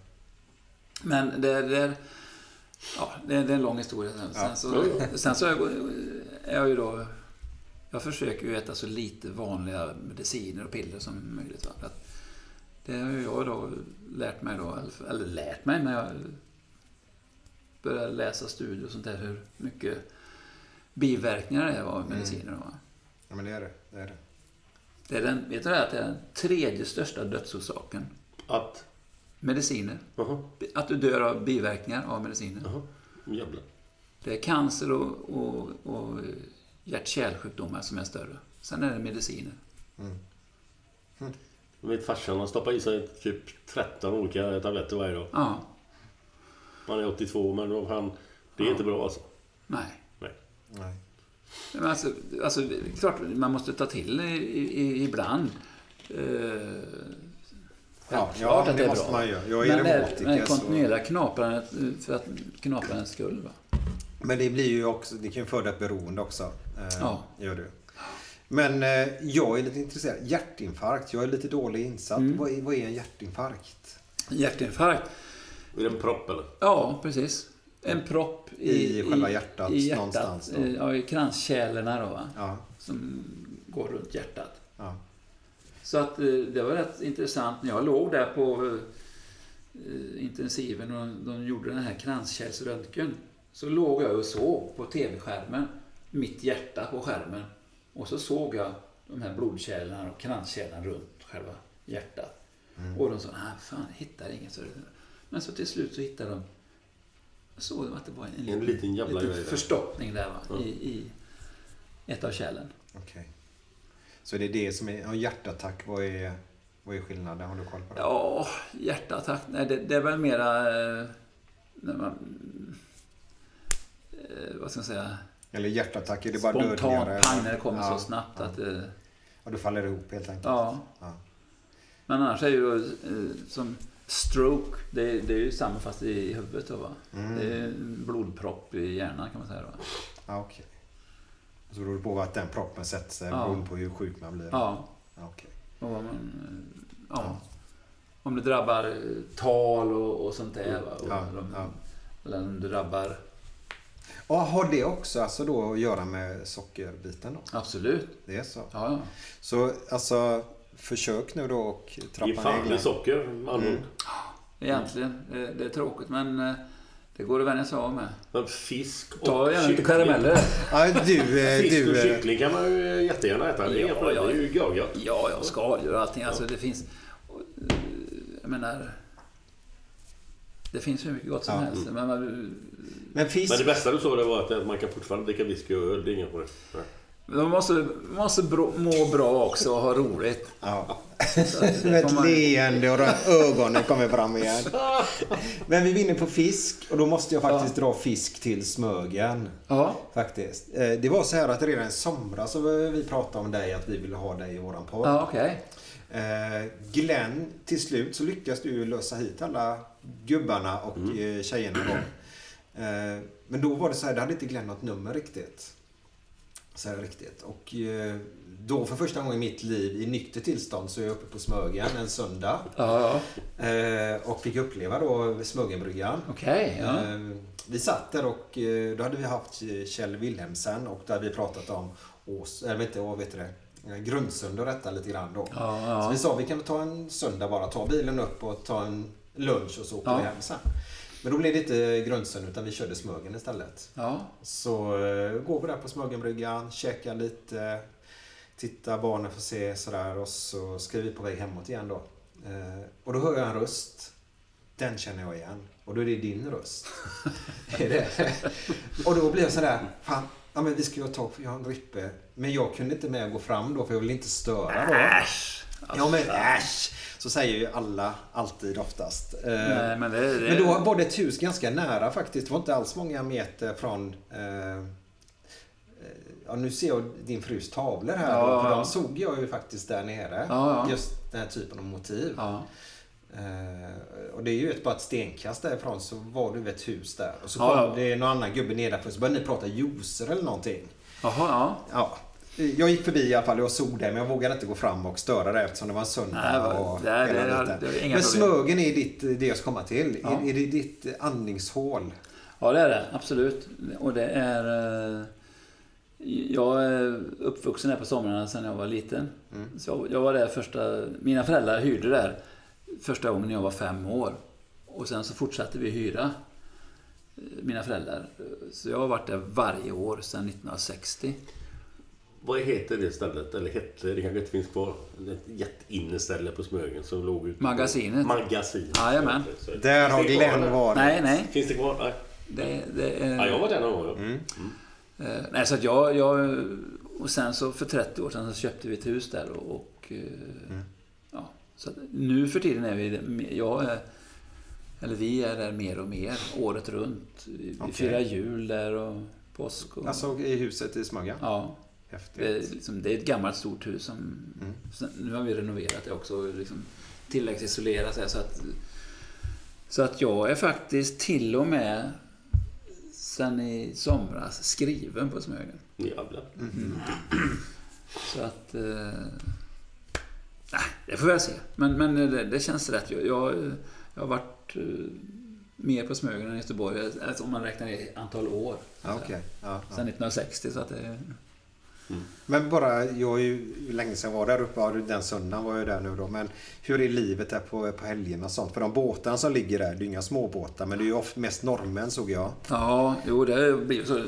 Men det, det, är, ja, det, är, en lång historia. Sen, sen, så, sen så är jag, är jag ju då... Jag försöker ju äta så lite vanliga mediciner och piller som möjligt. Va? Det har jag då lärt mig då, eller, lärt mig, men jag började läsa studier och sånt där hur mycket biverkningar det är av mediciner. Va? Ja, men det är det. det, är det. Det är den, vet du det, att det är den tredje största dödsorsaken. Att? Mediciner. Jaha. Att du dör av biverkningar av mediciner. Jaha. Jävlar. Det är cancer och, och, och hjärt-kärlsjukdomar som är större. Sen är det mediciner. Jag vet farsan han stoppar i sig typ 13 olika tabletter varje dag. Ja, Han är 82 men då han, det är inte bra alltså. nej. Nej. Nej. Men alltså, alltså, klart man måste ta till i, i, ibland. Eh, Ja, ja, att det det är måste bra. man göra. Jag är men det men så- kontinuerliga knaprandet eh, för att knaprandets skull. Va? Men det blir ju också, det kan ju föda ett beroende också. Eh, Ja. Gör du. Men eh, jag är lite intresserad. Hjärtinfarkt. Jag är lite dålig insatt. Mm. Vad, är, vad är en hjärtinfarkt? Hjärtinfarkt. Är det en propp eller? Ja, precis. En propp i, I själva hjärtat i hjärtat någonstans då? Ja, i kranskärlorna då. Va? Ja. Som går runt hjärtat. Ja. Så att eh, det var rätt intressant när jag låg där på eh, intensiven och de gjorde den här kranskärlsröntgen. Så låg jag och såg på tv-skärmen, mitt hjärta på skärmen. Och så såg jag de här blodkärlen och kranskärlen runt själva hjärtat. Och de sa, nej fan, hittar inget. Men så till slut så hittade de, jag såg att det var en, En liten jävla liten förstoppning där va, i, i, ett av kärlen. Okej. Så det är det som är... Ja, hjärtattack, vad är, vad är skillnaden? Har du koll på det? Ja, hjärtattack. Nej, det, det är väl mera... Eh, när man, eh, vad ska man säga? Eller hjärtattack, är det bara Spontant dödligare? pang när det kommer Ja, så snabbt ja. att... Eh, Ja, du faller ihop helt enkelt. ja. Ja. Men annars är ju då, som stroke, det, det är ju samma fast i huvudet då va? Mm. Det är en blodpropp i hjärnan kan man säga då. Ja, okej. Så beror det på att den proppen sätter sig Ja. beroende på hur sjuk man blir? Ja. Ja, okej. Och man, eh, ja. Om det drabbar eh, tal och, och sånt där. Va? Och, Ja, om- ja. eller om det drabbar... Och har det också alltså då att göra med sockerbiten då? Absolut. Det är så? Ja, ja. Så alltså, försök nu då och Ge trappa fan ner i Glenn. socker, med andra ord. Egentligen. Det, det är tråkigt men eh, det går att vänja sig av med. Men fisk och Ta gärna lite karameller. Ja, du, eh, Fisk du, och eh, kyckling kan man ju jättegärna äta. Det Ja. Det är ju görgött. Ja, ja, skaldjur och allting. Alltså det finns... eh, Jag menar... Det finns hur mycket gott som Ja. helst. Men man, men fisk... Men det bästa du sa det var att man kan fortfarande dricka whisky och öl. Det är inga problem. Man måste, måste bro, må bra också och ha roligt. Ja. Ett man- leende och ögonen kommer fram igen. Men vi vinner på fisk och då måste jag faktiskt dra fisk till Smögen. Ja. Faktiskt. Eh, Det var så här att redan i somras så vi pratade om dig, att vi ville ha dig i våran podd. Ja, okej. Eh, Glenn, till slut så lyckas du lösa hit alla gubbarna och mm. tjejerna då. Eh, men då var det så här, det hade inte Glenn något nummer riktigt. Så här riktigt. Och eh, då för första gången i mitt liv i nykter tillstånd så är jag uppe på Smögen en söndag. Ja, ja. Eh, och fick uppleva då Smögenbryggan. Okej, ja. Eh, vi satt där och då hade vi haft Kjell Wilhelmsen och där vi pratat om Ås, eller inte, vad vet det? Grundsund och detta lite grann då. Så vi sa vi kan ta en söndag bara, ta bilen upp och ta en lunch och så åker vi hem sen. Men då blev det inte Grundsund utan vi körde Smögen istället. Ja. Så eh, går vi där på Smögenbryggan, käkar lite, tittar barnen får se sådär och så ska vi på väg hemåt igen då. Eh, och då hör jag en röst. Den känner jag igen. Och då är det din röst. är det? Och då blir jag sådär, fan, ja men vi ska ju ta, jag har en rippe. Men jag kunde inte med gå fram då för jag ville inte störa då. Äsch! Ja men äsch! Så säger ju alla alltid oftast. Eh, Nej, men det, det, men då var det ett hus ganska nära faktiskt. Det var inte alls många meter från... Eh, eh, ja, nu ser jag din frus tavlor här. Ja, då, för ja. de såg jag ju faktiskt där nere. Ja. Just den här typen av motiv. Eh, och det är ju ett, bara ett stenkast därifrån så var det ett hus där. Och så kom det någon annan gubbe nedanför så började ni prata juicer eller någonting. Jaha, ja. Ja. Jag gick förbi i alla fall, jag såg det men jag vågade inte gå fram och störa det eftersom det var en söndag. Nej, och det hela det det är inga men. Smögen är ditt, det jag ska komma till. Ja. Är, är det ditt andningshål? Ja, det är det. Absolut. Och det är... eh, Jag är uppvuxen här på somrarna sedan jag var liten. Så jag, jag var där första... Mina föräldrar hyrde där första gången när jag var fem år. Och sen så fortsatte vi hyra, eh, mina föräldrar. Så jag har varit där varje år sedan 1960. Vad heter det stället? Eller hette, det kanske inte finns kvar. Ett jätteinneställe på Smögen som låg ute på... Magasinet. Magasinet. Jajamän. Där har Glenn varit. Nej, nej. Finns det kvar? Nej. Det, det. Ja, jag var där någon gång. ja. Mm. Eh, nej, så att jag, jag... Och sen så för 30 år sedan så köpte vi ett hus där och... och eh, ja, så att nu för tiden är vi... Jag är, eller vi är där mer och mer, året runt. Vi, vi Okej. firar jul där och påsk och... Alltså i huset i Smögen? ja. Häftigt. Det är, liksom, det är ett gammalt stort hus som... Mm. sen- Nu har vi renoverat det också och liksom tilläggsisolerat det så att... Så att jag är faktiskt till och med sen i somras skriven på Smögen. Jävlar. Så att... Eh, nej, det får väl se. Men, men det, det känns rätt. Jag, jag, jag har varit eh, mer på Smögen än i Göteborg, alltså om man räknar i antal år. Ja, ja. Sen 1960, så att det... Men bara, jag är ju länge sedan jag var där uppe, ja, den söndagen var jag där nu då. Men hur är livet där på, på helgerna och sånt? För de båtarna som ligger där, det är inga små båtar men det är ju ofta mest norrmän såg jag. Ja, jo det blir så.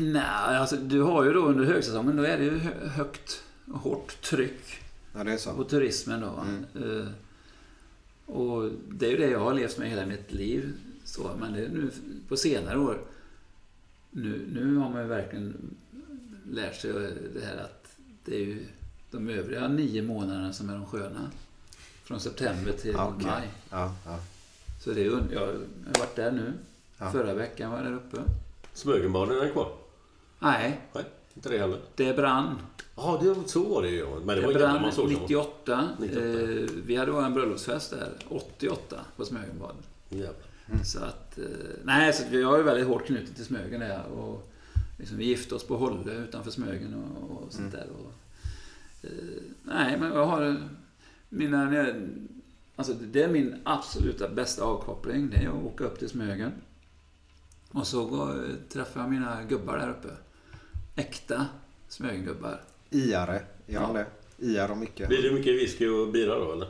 Nej, alltså du har ju då under högsäsongen, då är det ju hö- högt hårt tryck Ja, det är så. på turismen då. va. Eh, Och det är ju det jag har levt med hela mitt liv. Så, men det är nu på senare år, nu, nu har man ju verkligen lärt sig det här att det är ju de övriga nio månaderna som är de sköna. Från september till Okej. maj. Ja, ja. Så det är, un- jag har varit där nu. Ja. Förra veckan var jag där uppe. Smögenbaden är kvar? Nej, Nej, inte det heller. det brann. Ja, det, så var det ju. Men det Det var man brann såg det. 98. 98. Eh, vi hade vår bröllopsfest där 88 på Smögenbaden. Jävlar. Så att, eh, nej, så vi har ju väldigt hårt knutet till Smögen där. Och liksom, vi gifte oss på Hålle utanför Smögen och, och sånt där. Och, eh, nej, men jag har mina... Alltså det är min absoluta bästa avkoppling. Det är att åka upp till Smögen. Och så går, träffar jag mina gubbar där uppe. Äkta Smögengubbar. Iare, gör de Ja. det? Iar och mycket. Blir det mycket whisky och bira då, eller?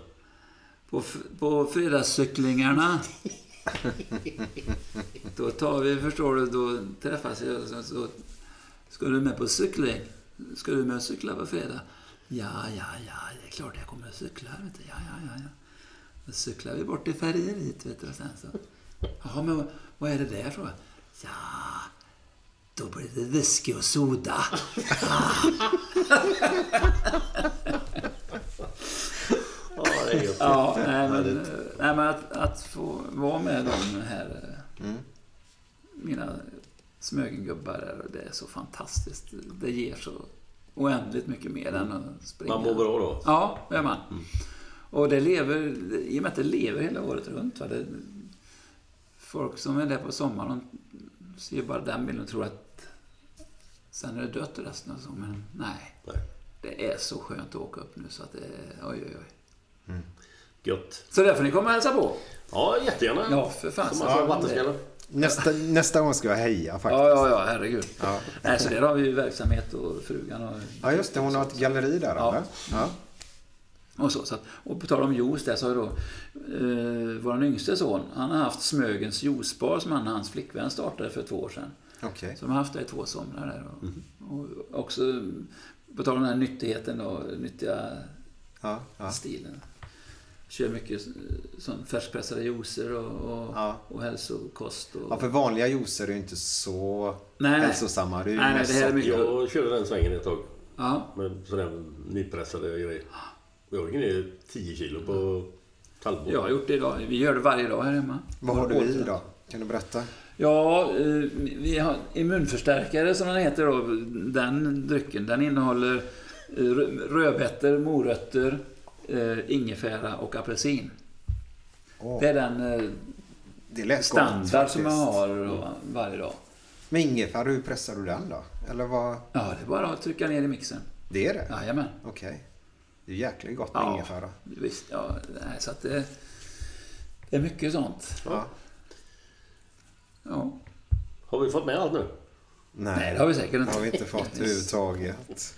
På, på fredagscyklingarna Då tar vi, förstår du, då träffas vi och så, Ska du med på cykling? Ska du med och cykla på fredag? Ja, ja, ja, det är klart jag kommer att cykla. Vet du. Ja, ja, ja, ja. Då cyklar vi bort till färjeriet, vet du. Och sen så... Jaha, men vad- är det där så? Ja, då blir det whisky och soda. Ja, det är. Ja, nej, men, eh, nej, men att, att få vara med de här eh, mina Smögengubbar där, och det är så fantastiskt. Det ger så oändligt mycket mer än att springa. Man mår bra då? Ja, det gör man. Och det lever, i och med att det lever hela året runt. Va? Det, folk som är där på sommaren de ser bara den bilden och tror att sen är det dött resten av sommaren. Nej. Nej. Det är så skönt att åka upp nu så att det är, oj, oj, oj. Gött. Så där får ni komma och hälsa på. Ja, jättegärna. Ja, för fan. Som massa vattenskallar. Nästa, nästa gång ska jag heja faktiskt. Ja, ja, ja, herregud. Ja. Nej, så där har vi ju verksamhet och frugan och... Ja, just det. Hon har ett galleri där, Ja. Ja. Och, så, så att, och på tal om juice där så har ju då eh, vår yngste son, han har haft Smögens juicebar som han och hans flickvän startade för två år sedan. Okej. Så de har haft det i två somrar där. Och, och också på tal om den här nyttigheten och nyttiga Ja, ja. stilen. Kör mycket eh, sån färskpressade juicer och, och, Ja. och hälsokost. Och, ja, för vanliga juicer är ju inte så Nej, hälsosamma. Det är Nej, nej, det här är mycket- Jag körde den svängen ett tag. ja. Med sådär nypressade grejer. Jag gick ner 10 kilo på ett halvår. Jag har gjort det idag. Vi gör det varje dag här hemma. Vad har du i då? Kan du berätta? Ja, eh, vi har immunförstärkare som den heter då. Den drycken, den innehåller eh, rö- rödbetor, morötter, eh, ingefära och apelsin. Åh, Det är den eh, det lät gott, standard som jag har då, varje dag. Men ingefära, hur pressar du den då? Eller vad? Ja, det är bara att trycka ner i mixen. Det är det? Jajamän. Okej. Det är jäkligt gott med Ja, ingefära. visst. Ja, nej, så att det, det är mycket sånt. Ja. Ja. Har vi fått med allt nu? Nej, det har vi säkert inte. har vi inte fått överhuvudtaget.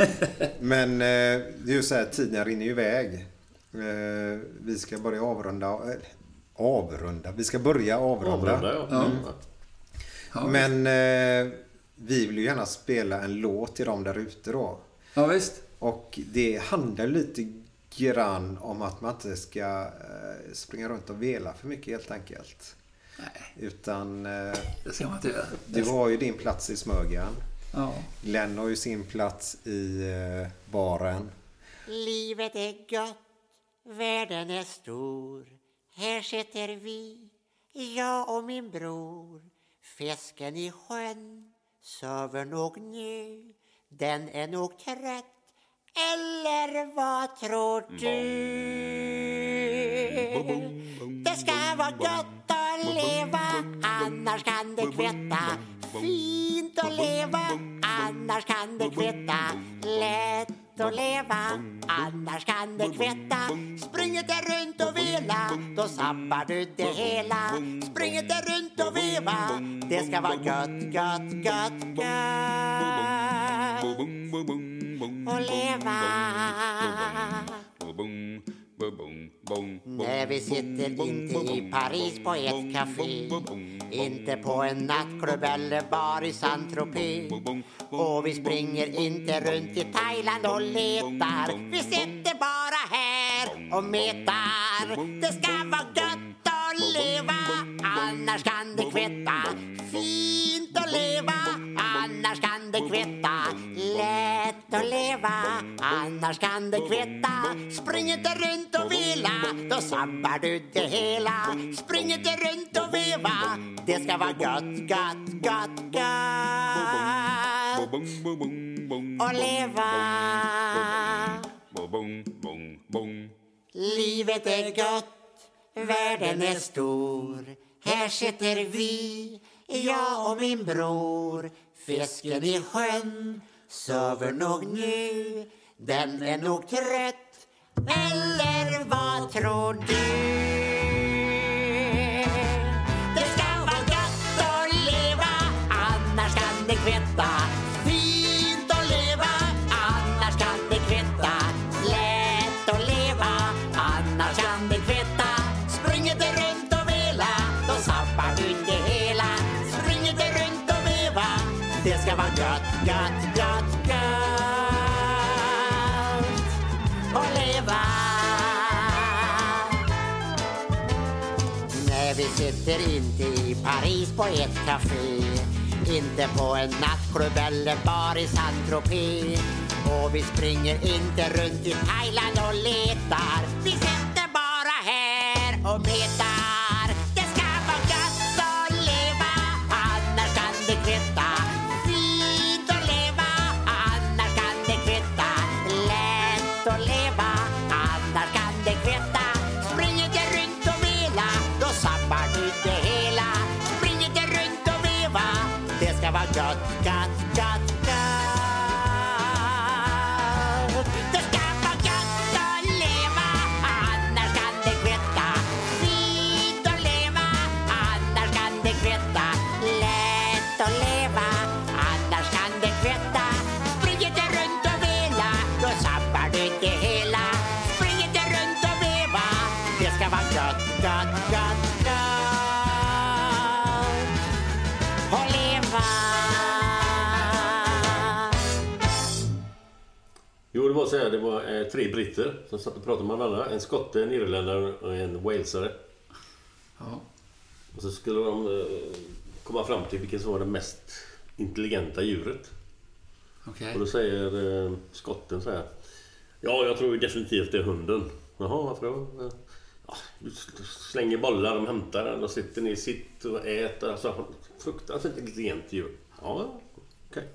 Men eh, det är ju så här, tiden rinner ju iväg. Eh, vi ska börja avrunda. Eh, avrunda? Vi ska börja avrunda. Avrunda, ja. Mm. Ja, Men eh, vi vill ju gärna spela en låt till dem där ute då. ja, visst. Och det handlar lite grann om att man inte ska springa runt och vela för mycket helt enkelt. Nej, Utan eh, det ska man inte göra. du har ju din plats i Smögen. Ja. Glenn har ju sin plats i eh, baren. Livet är gott, världen är stor. Här sitter vi, jag och min bror. Fisken i sjön sover nog nu. Den är nog trött, eller vad tror du? Det ska vara gott att leva, annars kan det kvitta. Fint att leva, annars kan det kvitta. Lätt att leva, annars kan det kvitta. Spring inte runt och vela, då sabbar du det hela. Spring inte runt och veva, det ska vara gött, gött, gött, gött. Och leva. Nej, vi sitter inte i Paris på ett café. Inte på en nattklubb eller bar i Saint-Tropez. Och vi springer inte runt i Thailand och letar. Vi sitter bara här och metar. Det ska vara gött att leva Annars kan det kvitta Fint att leva Annars kan det kvitta. Lätt att leva, annars kan det kvitta. Spring inte runt och vila, då sabbar du det hela. Spring inte runt och veva, det ska vara gött, gött, gött, gött. Och leva. Livet är gött, världen är stor. Här sitter vi, jag och min bror. Fisken i sjön sover nog nu. Den är nog trött, eller vad tror du? Det ska vara gött att leva, annars kan det kvitta. Sitter inte i Paris på ett café Inte på en nattklubb eller bar i Saint-Tropez. Och vi springer inte runt i Thailand och letar. Vi sitter bara här och metar det hela Spring inte runt och veva, det ska vara gött, gött, gött, gött Och leva Jo, det var så här. Det var eh, tre britter som satt och pratade med varandra. En skotte, en irländare och en walesare. Ja. Och så skulle de eh, komma fram till vilket som var det mest intelligenta djuret. Okej. Och då säger eh, skotten så här. Ja, jag tror definitivt det är hunden. Jaha, varför då? Ja, du slänger bollar, de hämtar den och sitter ner sitt och äter. Alltså, fruktansvärt intelligent djur. Ja, okej.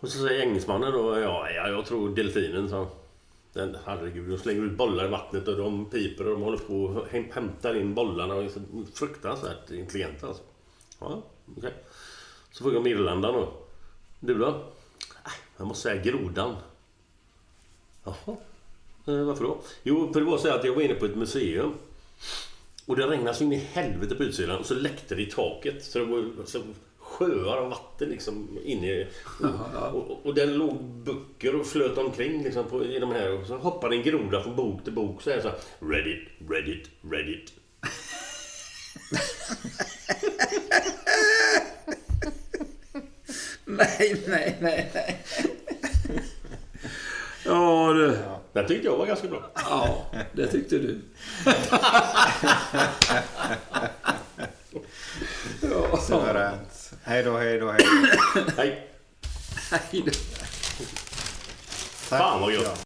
Och så säger engelsmannen då, ja, ja jag tror delfinen, så. Den, herregud, de slänger ut bollar i vattnet och de piper och de håller på och hämtar in bollarna. Och så fruktansvärt intelligenta alltså. Ja, okej. Så frågar de irländaren då. Du då? Äh, jag måste säga grodan. Jaha. Eh, varför då? Jo, för det var så att jag var inne på ett museum. Och det regnade så in i helvete på utsidan och så läckte det i taket. Så det var så sjöar av vatten liksom inne. Och, och, och där låg böcker och flöt omkring liksom på, i de här. Och så hoppade en groda från bok till bok så här så här. Reddit, Reddit, Reddit. Nej, nej, nej, nej. Ja, det, det tyckte jag var ganska bra. Ja, det tyckte du. ja. Suveränt. Hej då, hej då, hej då. Hej. Hej då. Fan vad gött.